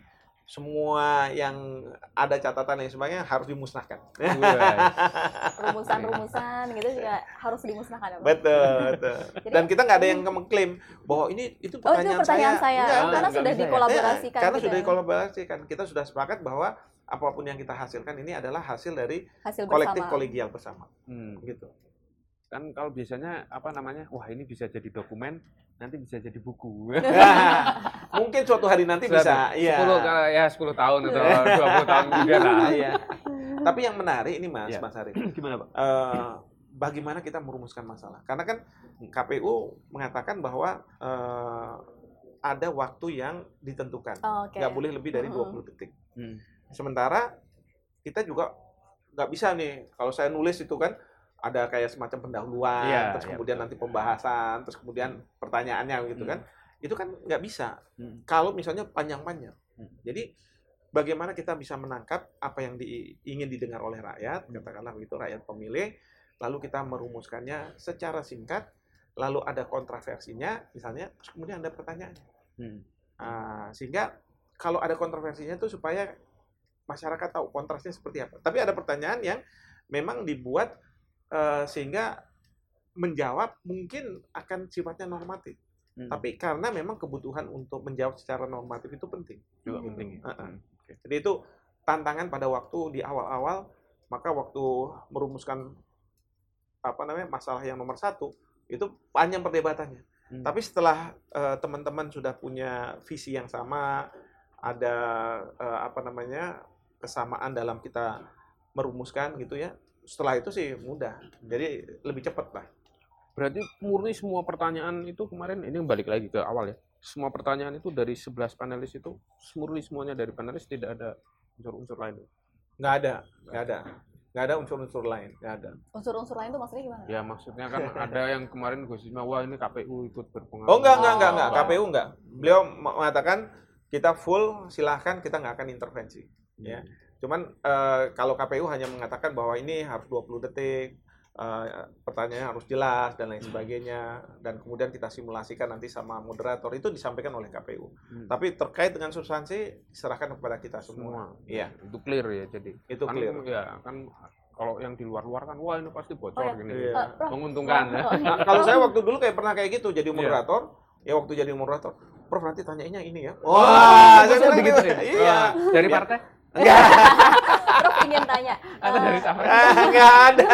semua yang ada catatan yang sebagainya harus dimusnahkan. Rumusan-rumusan gitu juga harus dimusnahkan ya, Prof? betul, betul. Jadi- Dan kita nggak ada yang mengklaim bahwa ini itu Oh, itu pertanyaan, pertanyaan saya. Enggak, Oh, karena sudah ya? dikolaborasikan. Ya, karena gitu sudah ya. dikolaborasikan. Kita sudah sepakat bahwa apa pun yang kita hasilkan ini adalah hasil dari hasil kolektif kolegial bersama. Hmm. Gitu. Kan kalau biasanya apa namanya? Wah, ini bisa jadi dokumen, nanti bisa jadi buku. Mungkin suatu hari nanti bisa. Iya. 10 kali ya 10 tahun atau 20 tahun kemudian lah. Iya. Tapi yang menarik ini Mas, Iya. Mas Ari. Gimana, Pak? eh, bagaimana kita merumuskan masalah? Karena kan KPU mengatakan bahwa eh, ada waktu yang ditentukan. Oh, Oke. Nggak boleh lebih dari Mhm. 20 detik. Hmm. Sementara kita juga nggak bisa nih kalau saya nulis itu kan ada kayak semacam pendahuluan, Iya, terus iya, kemudian betul. nanti pembahasan, terus kemudian pertanyaannya gitu Hmm. kan, itu kan nggak bisa. Hmm. Kalau misalnya panjang-panjang, Hmm. jadi bagaimana kita bisa menangkap apa yang di- ingin didengar oleh rakyat, Hmm. katakanlah begitu rakyat pemilih, lalu kita merumuskannya secara singkat, lalu ada kontroversinya, misalnya, terus kemudian ada pertanyaannya. Hmm. Ah, sehingga kalau ada kontroversinya itu supaya masyarakat tahu kontrasnya seperti apa. Tapi ada pertanyaan yang memang dibuat eh, sehingga menjawab mungkin akan sifatnya normatif. Hmm. Tapi karena memang kebutuhan untuk menjawab secara normatif itu penting. juga Hmm. penting. ya. Uh-uh. Hmm. Oke. Jadi itu tantangan pada waktu di awal-awal, maka waktu merumuskan apa namanya masalah yang nomor satu itu panjang perdebatannya. Hmm. Tapi setelah eh, teman-teman sudah punya visi yang sama, ada eh, apa namanya kesamaan dalam kita merumuskan gitu ya. Setelah itu sih mudah. Jadi lebih cepat lah. Berarti murni semua pertanyaan itu kemarin ini balik lagi ke awal ya. Semua pertanyaan itu dari 11 panelis itu murni semuanya dari panelis tidak ada unsur-unsur lain. Nggak ada, nggak ada, nggak ada unsur-unsur lain, nggak ada. Unsur-unsur lain itu maksudnya gimana? Ya maksudnya kan ada yang kemarin gosipnya wah ini KPU ikut berpengaruh. Oh enggak, enggak, enggak, enggak. Oh. KPU enggak. Beliau mengatakan kita full, silahkan kita nggak akan intervensi. Ya. Cuman eh, kalau KPU hanya mengatakan bahwa ini harus 20 detik, eh, pertanyaannya harus jelas dan lain Hmm. sebagainya, dan kemudian kita simulasikan nanti sama moderator itu disampaikan oleh KPU. Hmm. Tapi terkait dengan substansi diserahkan kepada kita semua. semua. Iya, Itu clear ya jadi. itu kan, clear. Ya kan kalau yang di luar-luar kan wah ini pasti bocor Oh, ya. gini. Iya. Menguntungkan ya. Nah, kalau saya waktu dulu kayak pernah kayak gitu jadi Iya. moderator, ya waktu jadi moderator, Prof nanti tanyainnya ini ya. Wah, Wah, saya bilang begitu gitu. ya? Iya. Dari Ya. partai Enggak. Prof ingin tanya. atau eh, dari capres? Ah, nggak ada.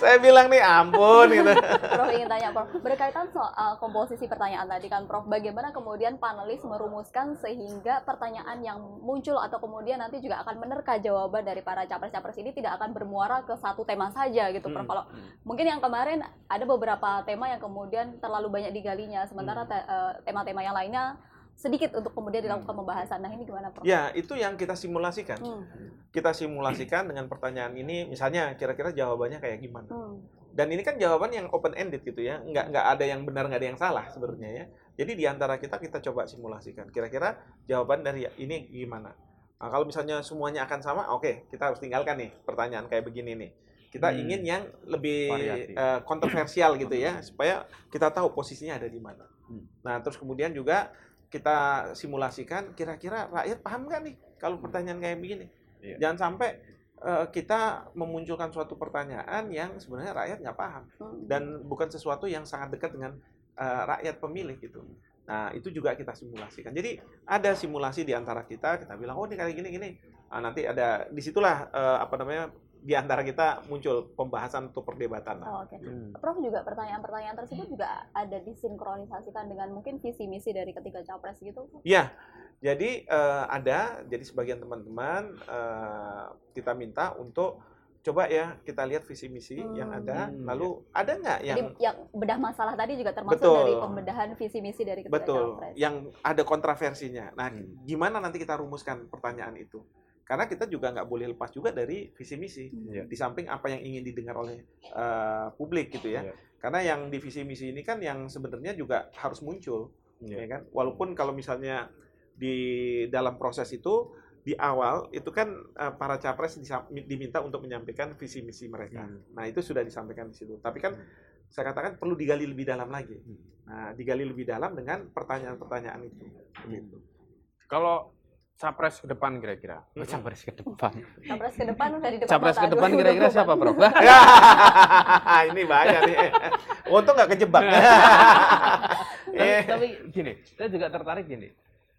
Saya bilang nih ampun gitu. Prof ingin tanya, Prof. Berkaitan soal komposisi pertanyaan tadi kan, Prof. Bagaimana kemudian panelis merumuskan sehingga pertanyaan yang muncul atau kemudian nanti juga akan menerka jawaban dari para capres-capres ini tidak akan bermuara ke satu tema saja gitu, Prof. Hmm. Kalau mungkin yang kemarin ada beberapa tema yang kemudian terlalu banyak digalinya, sementara Hmm. eh, tema-tema yang lainnya sedikit untuk kemudian dilakukan pembahasan. Nah ini gimana, Prof? Ya, itu yang kita simulasikan. Hmm. Kita simulasikan dengan pertanyaan ini, misalnya kira-kira jawabannya kayak gimana. Hmm. Dan ini kan jawaban yang open ended gitu ya, nggak nggak ada yang benar nggak ada yang salah sebenarnya ya. Jadi di antara kita kita coba simulasikan, kira-kira jawaban dari ini gimana. Nah, kalau misalnya semuanya akan sama, oke kita harus tinggalkan nih pertanyaan kayak begini nih. Kita Hmm. ingin yang lebih Variatif. eh, kontroversial gitu ya, supaya kita tahu posisinya ada di mana. Hmm. Nah terus kemudian juga kita simulasikan kira-kira rakyat paham nggak nih kalau pertanyaan kayak begini. Iya. Jangan sampai eh, kita memunculkan suatu pertanyaan yang sebenarnya rakyat nggak paham Hmm. dan bukan sesuatu yang sangat dekat dengan eh, rakyat pemilih gitu. Nah itu juga kita simulasikan. Jadi ada simulasi di antara kita, kita bilang oh ini kayak gini gini. Nah, nanti ada di situlah eh, apa namanya di antara kita muncul pembahasan atau perdebatan. lah. Oh, Oke. Hmm. Prof juga pertanyaan-pertanyaan tersebut juga ada disinkronisasikan dengan mungkin visi misi dari ketiga capres gitu. Ya, jadi eh, ada, jadi sebagian teman-teman eh, kita minta untuk coba ya kita lihat visi misi yang Hmm. ada, Hmm, lalu ada nggak yang Jadi yang bedah masalah tadi juga termasuk Betul. dari pembedahan visi misi dari ketiga betul capres. yang ada kontroversinya. Nah, Hmm. gimana nanti kita rumuskan pertanyaan itu? Karena kita juga nggak boleh lepas juga dari visi misi. Hmm. Iya. Di samping apa yang ingin didengar oleh eh, publik gitu ya. Iya. Karena yang di visi misi ini kan yang sebenarnya juga harus muncul, Iya. ya kan? Walaupun kalau misalnya di dalam proses itu di awal itu kan eh, para capres diminta untuk menyampaikan visi misi mereka. Hmm. Nah itu sudah disampaikan di situ. Tapi kan saya katakan perlu digali lebih dalam lagi. Hmm. Nah digali lebih dalam dengan pertanyaan-pertanyaan itu. Gitu. Kalau capres ke depan kira-kira. Mm-mm. Capres ke depan. Capres ke depan udah di depan Capres ke depan 2024. kira-kira siapa, Prof? ini bahaya nih. Untung nggak kejebak. tapi, Eh. tapi gini, saya juga tertarik gini.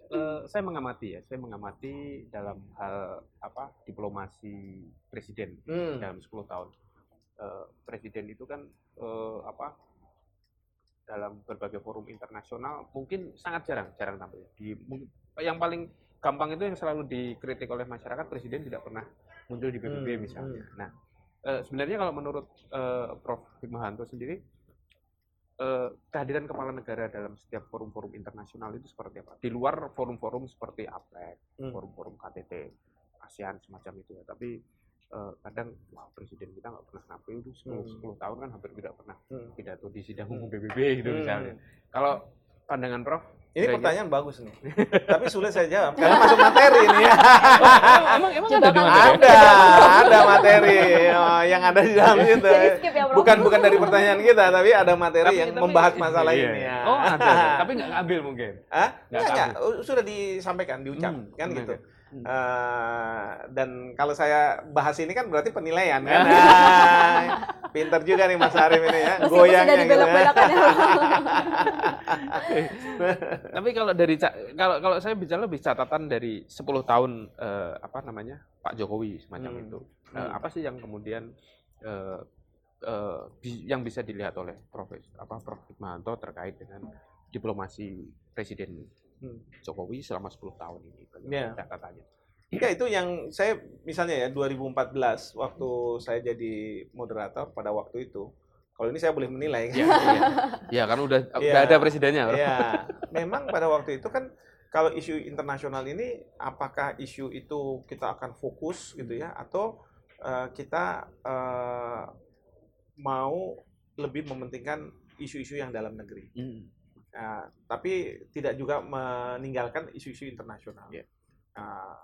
Eh, saya mengamati ya, saya mengamati dalam hal apa diplomasi presiden Hmm. dalam 10 tahun. Eh, presiden itu kan eh, apa dalam berbagai forum internasional mungkin sangat jarang jarang tampil. Di yang paling gampang itu yang selalu dikritik oleh masyarakat presiden tidak pernah muncul di PBB Hmm, misalnya. Nah, eh, sebenarnya kalau menurut eh, Prof. Hikmahanto sendiri eh, kehadiran kepala negara dalam setiap forum-forum internasional itu seperti apa? Di luar forum-forum seperti APEC, Hmm. forum-forum KTT, ASEAN semacam itu ya. Tapi eh, kadang wah presiden kita nggak pernah tampil itu 10, Hmm. 10 tahun kan hampir tidak pernah Hmm. pidato di sidang umum PBB gitu Hmm. misalnya. Kalau pandangan Prof, Ini pertanyaan bagus nih. Tapi sulit saya jawab karena masuk materi ini ya. emang emang Coba ada kan-? Ada, ada materi oh, yang ada di dalam itu. Ya. Bukan bukan dari pertanyaan kita, tapi ada materi Tapi- yang tapi- membahas masalah iya, ini ya. Oh, ada, ada. Tapi nggak ngambil mungkin. Hah? Nggak Enggak, enggak. tahu. Oh, Sudah disampaikan, diucap, Hmm, kan gitu. oke. Hmm. Eh, dan kalau saya bahas ini kan berarti penilaian kan. Nah, pinter juga nih Mas Arif ini ya, Meskipun goyangnya sudah gitu. dibelok-belokkan ya. Tapi kalau dari kalau kalau saya bicara lebih catatan dari 10 tahun eh, apa namanya Pak Jokowi semacam Hmm. itu. Eh, Hmm. apa sih yang kemudian eh, eh, bi- yang bisa dilihat oleh Prof. apa Prof. Hikmahanto terkait dengan diplomasi Presiden Hmm. Jokowi selama 10 tahun ini? Iya. Catatannya. Ya itu yang saya misalnya ya 2014 waktu saya jadi moderator pada waktu itu. Kalau ini saya boleh menilai kan. Ya, iya. Ya kan udah Iya. udah ada presidennya. Prof. Iya, memang pada waktu itu kan kalau isu internasional ini apakah isu itu kita akan fokus gitu ya atau eh, kita eh, mau lebih mementingkan isu-isu yang dalam negeri. Hmm. Nah, tapi tidak juga meninggalkan isu-isu internasional. Iya. Nah,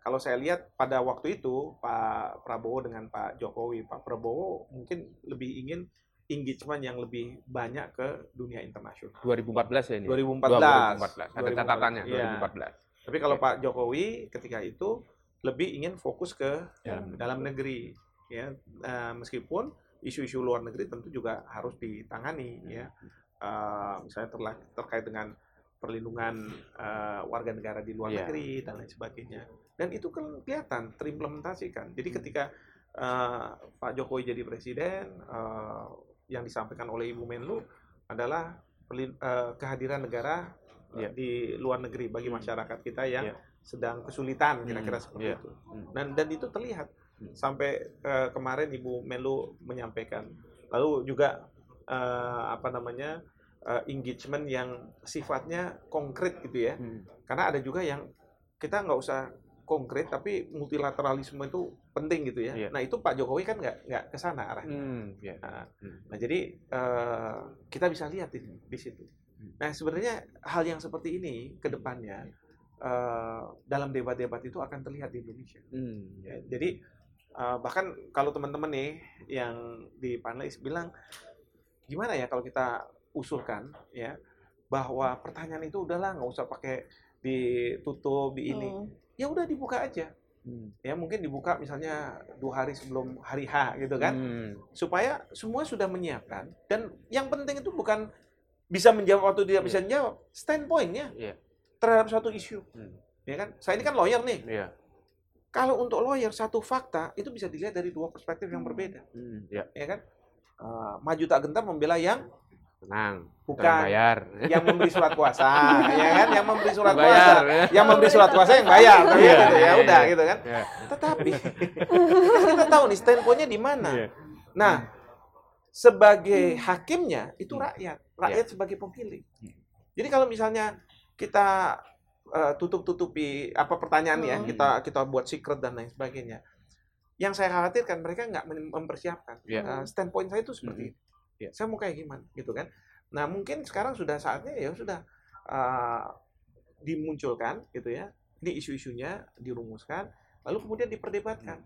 kalau saya lihat pada waktu itu Pak Prabowo dengan Pak Jokowi, Pak Prabowo mungkin lebih ingin engagement yang lebih banyak ke dunia internasional. 2014 ya ini. 2014. 2014. Ada catatannya Iya. 2014. Tapi kalau Pak Jokowi ketika itu lebih ingin fokus ke Dalam dalam negeri, ya Eh, meskipun isu-isu luar negeri tentu juga harus ditangani, ya Eh, misalnya terla- terkait dengan perlindungan eh, warga negara di luar Iya. negeri dan lain sebagainya. Dan itu kan kelihatan terimplementasikan. Jadi Hmm. ketika eh, Pak Jokowi jadi presiden, eh, yang disampaikan oleh Ibu Menlu adalah eh, kehadiran negara eh, Iya. di luar negeri bagi Hmm. masyarakat kita yang Iya. sedang kesulitan kira-kira Hmm, seperti iya. itu. Hmm. Dan dan itu terlihat Hmm. sampai eh, kemarin Ibu Menlu menyampaikan. Lalu juga eh, apa namanya eh, engagement yang sifatnya konkret gitu ya. Hmm. Karena ada juga yang kita nggak usah konkret tapi multilateralisme itu penting gitu ya. Iya. Nah itu Pak Jokowi kan nggak nggak ke sana arahnya. Hmm, ya. Nah, Hmm. nah, jadi eh, kita bisa lihat di, di situ. Hmm. Nah sebenarnya hal yang seperti ini ke depannya eh, dalam debat-debat itu akan terlihat di Indonesia. Hmm, Ya, jadi eh, bahkan kalau teman-teman nih yang di panelis bilang gimana ya kalau kita usulkan ya bahwa pertanyaan itu udahlah nggak usah pakai ditutup di ini Hmm. ya udah dibuka aja Hmm. ya mungkin dibuka misalnya dua hari sebelum hari H gitu kan Hmm. supaya semua sudah menyiapkan dan yang penting itu bukan bisa menjawab atau tidak Iya. bisa menjawab standpointnya Iya. terhadap suatu isu Hmm. ya kan saya ini kan lawyer nih Iya. kalau untuk lawyer satu fakta itu bisa dilihat dari dua perspektif yang Hmm. berbeda Hmm. Ya. ya kan Eh, maju tak gentar membela yang Tenang. Bukan. bayar. yang memberi surat kuasa, ya kan? Yang memberi surat Bayar, kuasa, ya. yang memberi surat kuasa yang bayar, kan? Iya, gitu ya iya, udah iya. gitu kan. Ya. Tetapi kita tahu nih standpointnya di mana. Iya. Nah, sebagai hakimnya itu rakyat, rakyat sebagai pemilih. Hmm. Jadi kalau misalnya kita eh, tutup-tutupi apa pertanyaan ya, Hmm. kita kita buat secret dan lain sebagainya. Yang saya khawatirkan mereka nggak mem- mempersiapkan. Iya. Eh, standpoint saya itu seperti Mhm. itu. Iya. Saya mau kayak gimana, gitu kan? Nah, mungkin sekarang sudah saatnya ya sudah eh, dimunculkan, gitu ya. Ini isu-isunya dirumuskan, lalu kemudian diperdebatkan.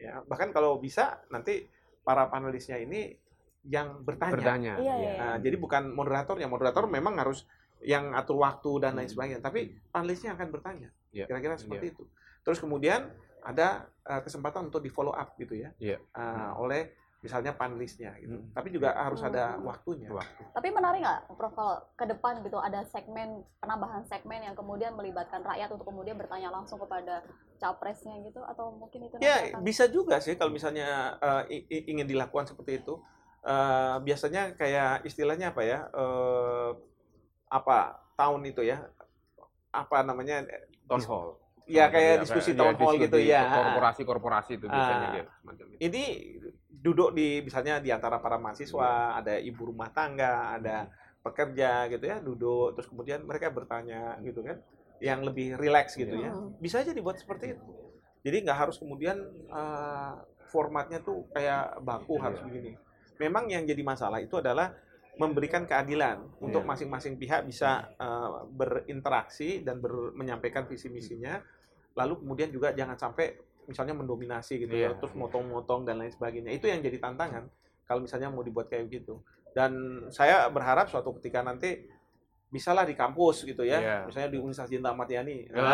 Ya, bahkan kalau bisa nanti para panelisnya ini yang bertanya. Bertanya. Iya, iya, Nah, jadi bukan moderatornya. Moderator memang harus yang atur waktu dan lain Hmm. sebagainya. Tapi panelisnya akan bertanya. Kira-kira seperti itu. Terus kemudian ada uh, kesempatan untuk di follow up gitu ya. Iya. Uh, oleh misalnya panelisnya gitu. Hmm. Tapi juga harus ada Hmm. waktunya. Waktu. Tapi menarik nggak, Prof, kalau ke depan gitu ada segmen penambahan segmen yang kemudian melibatkan rakyat untuk kemudian bertanya langsung kepada capresnya gitu atau mungkin itu Ya, akan- bisa juga sih kalau misalnya uh, ingin dilakukan seperti itu. Uh, biasanya kayak istilahnya apa ya? Uh, apa tahun itu ya? Apa namanya? Town hall. Ya Semacam kayak ya, diskusi kayak- town ya, hall diskusi gitu ya. Korporasi-korporasi itu biasanya Ah. ya, semacam itu. ini duduk di misalnya di antara para mahasiswa, ada ibu rumah tangga, ada pekerja gitu ya, duduk terus kemudian mereka bertanya gitu kan, yang lebih rileks gitu ya. Hmm. Bisa aja dibuat seperti itu. Jadi nggak harus kemudian eh, formatnya tuh kayak baku Iya. harus begini. Memang yang jadi masalah itu adalah memberikan keadilan untuk Iya. masing-masing pihak bisa eh, berinteraksi dan ber- menyampaikan visi misinya. Lalu kemudian juga jangan sampai misalnya mendominasi gitu ya, Iya. terus motong-motong dan lain sebagainya. Itu yang jadi tantangan kalau misalnya mau dibuat kayak gitu. Dan saya berharap suatu ketika nanti bisalah di kampus gitu ya, Iya. misalnya di Universitas Jenderal Ahmad Yani. Iya.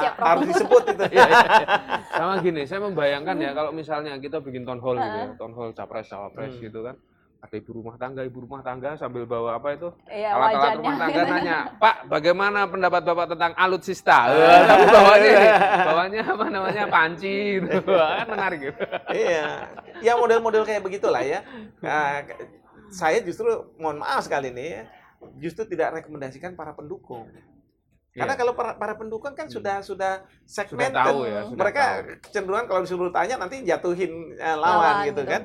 Nah, harus disebut itu. Iya, iya. Sama gini, saya membayangkan ya kalau misalnya kita bikin town hall gitu ya, town hall capres cawapres Hmm. gitu kan. Ada ibu rumah tangga, ibu rumah tangga sambil bawa apa itu? Iya, Alat-alat rumah tangga nanya, Pak, bagaimana pendapat Bapak tentang alutsista? Eh, Tapi bawanya, bawanya apa namanya panci gitu. Kan menarik gitu. iya, ya model-model kayak begitulah ya. Nah, saya justru mohon maaf sekali nih ya, justru tidak rekomendasikan para pendukung. Karena Iya. kalau para, para pendukung kan sudah sudah sudah segmented. tahu ya, sudah mereka tahu. kecenderungan kalau disuruh tanya nanti jatuhin eh, lawan, Lawan, gitu gitu. kan.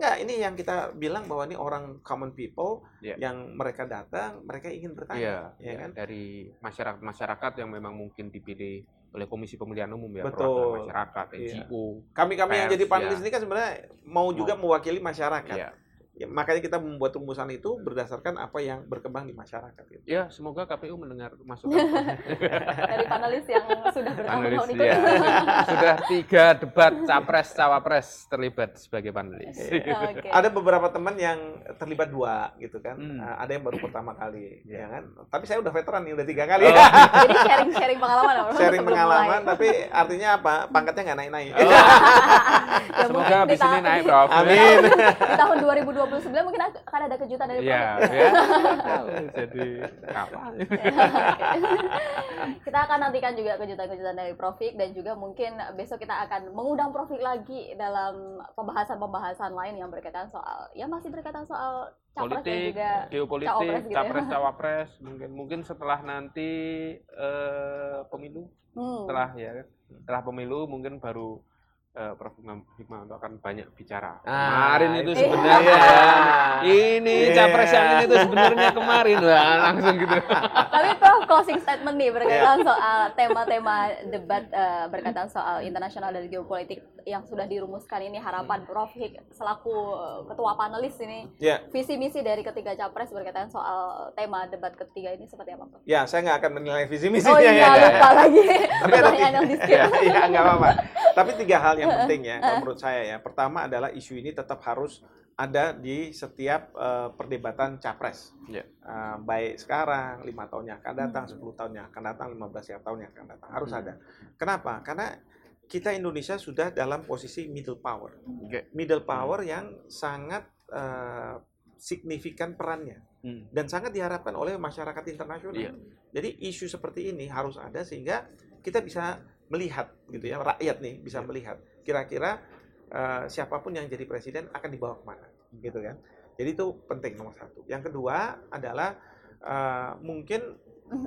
Enggak, ini yang kita bilang bahwa ini orang common people Iya. yang mereka datang, mereka ingin bertanya, ya iya, kan? dari masyarakat-masyarakat yang memang mungkin dipilih oleh Komisi Pemilihan Umum ya, Betul. perwakilan masyarakat, Iya. NGO. Kami-kami yang jadi panelis ya. ini kan sebenarnya mau juga mewakili masyarakat. Iya. Ya, makanya kita membuat rumusan itu berdasarkan apa yang berkembang di masyarakat. Gitu. Ya, semoga KPU mendengar masukan dari panelis yang sudah panelis bertahun-tahun itu. ya. Sudah tiga debat capres cawapres terlibat sebagai panelis. Oke. Ada beberapa teman yang terlibat dua gitu kan. Hmm. Nah, ada yang baru pertama kali, Iya. ya kan. Tapi saya udah veteran nih, udah tiga kali. Oh. Jadi sharing-sharing pengalaman Sharing pengalaman, mulai. tapi artinya apa? Pangkatnya nggak naik-naik. Oh. Ya, Semoga di ini tahun- naik, Prof. Amin. Di tahun 2029 mungkin akan ada kejutan dari Iya, Prof. ya. Jadi kapan? kita akan nantikan juga kejutan-kejutan dari Profik dan juga mungkin besok kita akan mengundang Profik lagi dalam pembahasan-pembahasan lain yang berkaitan soal ya masih berkaitan soal capres dan politik, juga geopolitik, cawapres gitu ya. capres cawapres, mungkin mungkin setelah nanti eh, pemilu, Hmm. setelah ya kan, setelah pemilu mungkin baru eh, Prof Hikmah Hikmahanto akan banyak bicara. Ah, kemarin itu itu. sebenarnya Iya. ya, ini Iya. capres yang ini tuh sebenarnya kemarin, wah langsung gitu. Tapi Prof closing statement nih berkaitan soal tema-tema debat eh, berkaitan soal internasional dan geopolitik yang sudah dirumuskan ini harapan Prof Hik selaku eh, ketua panelis ini Ya, visi misi dari ketiga capres berkaitan soal tema debat ketiga ini seperti apa Prof? ya saya nggak akan menilai visi Oh misinya iya ya. lupa lagi. Tapi ada skip. ya, ya nggak apa-apa. Tapi tiga hal yang penting ya, kalau menurut saya ya. Pertama adalah isu ini tetap harus ada di setiap eh, perdebatan capres. Ya. Eh, baik sekarang, lima tahun yang akan datang, 10 tahun yang akan datang, 15 yang tahun yang akan datang. Harus Hmm. ada. Kenapa? Karena kita Indonesia sudah dalam posisi middle power. Oke. Middle power yang sangat eh, signifikan perannya Hmm. dan sangat diharapkan oleh masyarakat internasional. Iya. Jadi isu seperti ini harus ada sehingga kita bisa melihat gitu ya rakyat nih bisa Iya. melihat kira-kira eh, siapa pun yang jadi presiden akan dibawa ke mana gitu kan. Jadi itu penting nomor satu. Yang kedua adalah eh, mungkin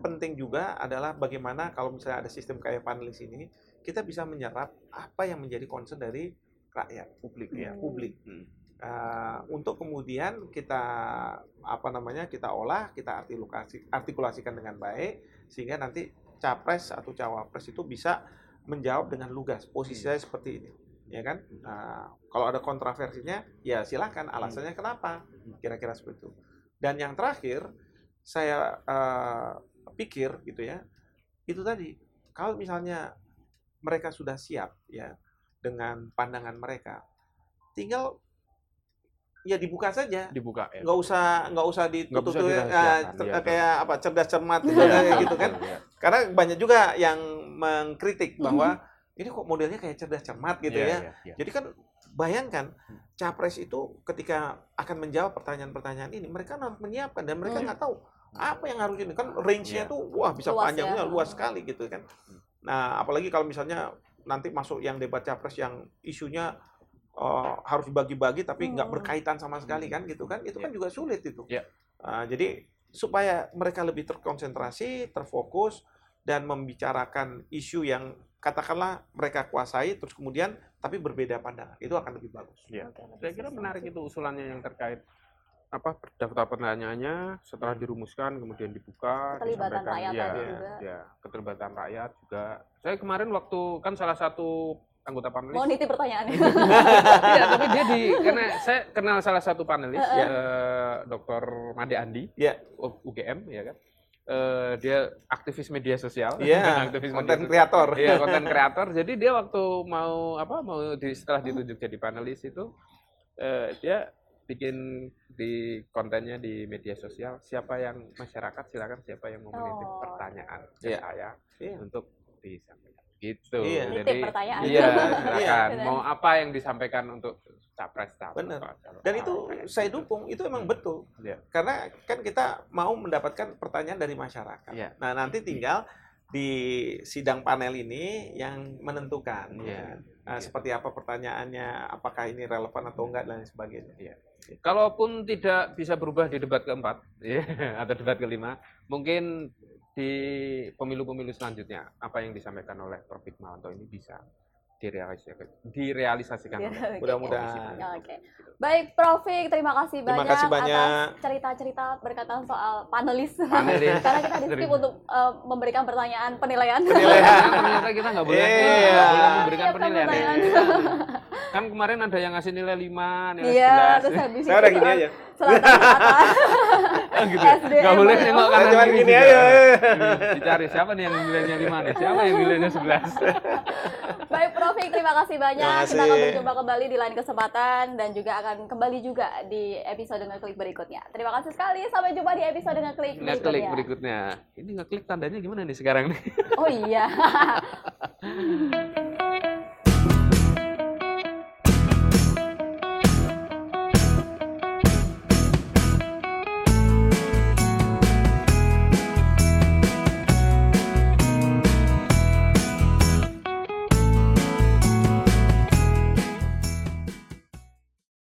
penting juga adalah bagaimana kalau misalnya ada sistem kayak panelis ini, kita bisa menyerap apa yang menjadi concern dari rakyat publik ya Hmm. publik. Hmm. Eh, untuk kemudian kita apa namanya kita olah, kita artikulasi, artikulasikan dengan baik sehingga nanti capres atau cawapres itu bisa menjawab dengan lugas. Posisi saya seperti ini, ya kan? Nah, kalau ada kontroversinya, ya silahkan alasannya kenapa, kira-kira seperti itu. Dan yang terakhir, saya eh, pikir gitu ya, itu tadi kalau misalnya mereka sudah siap ya dengan pandangan mereka, tinggal ya dibuka saja dibuka ya. nggak usah nggak usah Nggak ditutup bisa tuh ya, iya. kayak apa cerdas cermat gitu, Iya, kayak gitu kan ya. karena banyak juga yang mengkritik bahwa ini kok modelnya kayak cerdas cermat gitu Iya, ya iya, iya. jadi kan bayangkan capres itu ketika akan menjawab pertanyaan-pertanyaan ini mereka harus menyiapkan dan mereka Hmm. nggak tahu apa yang harus ini kan range-nya Iya. tuh wah bisa Luas panjangnya ya. luas sekali gitu kan nah apalagi kalau misalnya nanti masuk yang debat capres yang isunya uh, harus dibagi-bagi tapi nggak Hmm. berkaitan sama sekali kan gitu kan itu kan juga sulit itu Iya. Uh, jadi supaya mereka lebih terkonsentrasi terfokus dan membicarakan isu yang katakanlah mereka kuasai terus kemudian tapi berbeda pandangan itu akan lebih bagus Iya. Lebih Saya kira menarik itu usulannya yang terkait apa daftar pertanyaannya setelah dirumuskan kemudian dibuka Keterlibatan rakyat ya, ya, juga. ya, keterlibatan rakyat juga. Saya kemarin waktu kan salah satu anggota panelis Mau nitip pertanyaannya. Iya, tapi dia di karena saya kenal salah satu panelis ya Dr. Made Andi. U- UGM ya kan. Eh, dia aktivis media sosial. Iya, aktivis konten media sosial. kreator. Iya, konten kreator. Jadi dia waktu mau apa mau di, setelah ditunjuk jadi panelis itu eh, dia bikin di kontennya di media sosial siapa yang masyarakat silakan siapa yang mau menitip Oh. pertanyaan ke Iya. saya Iya. untuk disampaikan gitu. Iya. Jadi pertanyaan. iya Iya. silakan mau apa yang disampaikan untuk capres capres. Benar. Dan itu saya gitu. dukung, itu emang betul. Iya. Karena kan kita mau mendapatkan pertanyaan dari masyarakat. Iya. Nah, nanti tinggal di sidang panel ini yang menentukan Iya. ya. Nah, Iya. seperti apa pertanyaannya, apakah ini relevan atau enggak dan sebagainya. Iya. Kalaupun tidak bisa berubah di debat keempat ya, atau debat kelima, mungkin di pemilu-pemilu selanjutnya apa yang disampaikan oleh Prof. Hikmawanto ini bisa direalisasikan, direalisasikan. Mudah-mudahan. Oke. Baik, Profik, terima kasih Terima banyak, kasih banyak. atas cerita-cerita berkaitan soal panelis. Panelis. Karena kita di skip untuk eh, memberikan pertanyaan penilaian. Penilaian. Ternyata kita nggak boleh, Iya. nggak boleh memberikan Siapkan penilaian. Iya. Kan kemarin ada yang ngasih nilai 5, nilai Iya, 11. terus habis Saya udah itu gini soal aja. Selatan selatan. Gitu. ya? SDM Nggak boleh nengok kanan cuma kiri gini aja. Dicari siapa nih yang nilainya 5 nih? Siapa yang nilainya 11? Baik, Profik, terima kasih banyak. Terima Kita akan kasih. berjumpa kembali di lain kesempatan dan juga akan kembali juga di episode ngeklik berikutnya. Terima kasih sekali. Sampai jumpa di episode ngeklik Ngeklik berikutnya. berikutnya. Ini ngeklik tandanya gimana nih sekarang nih? Oh iya.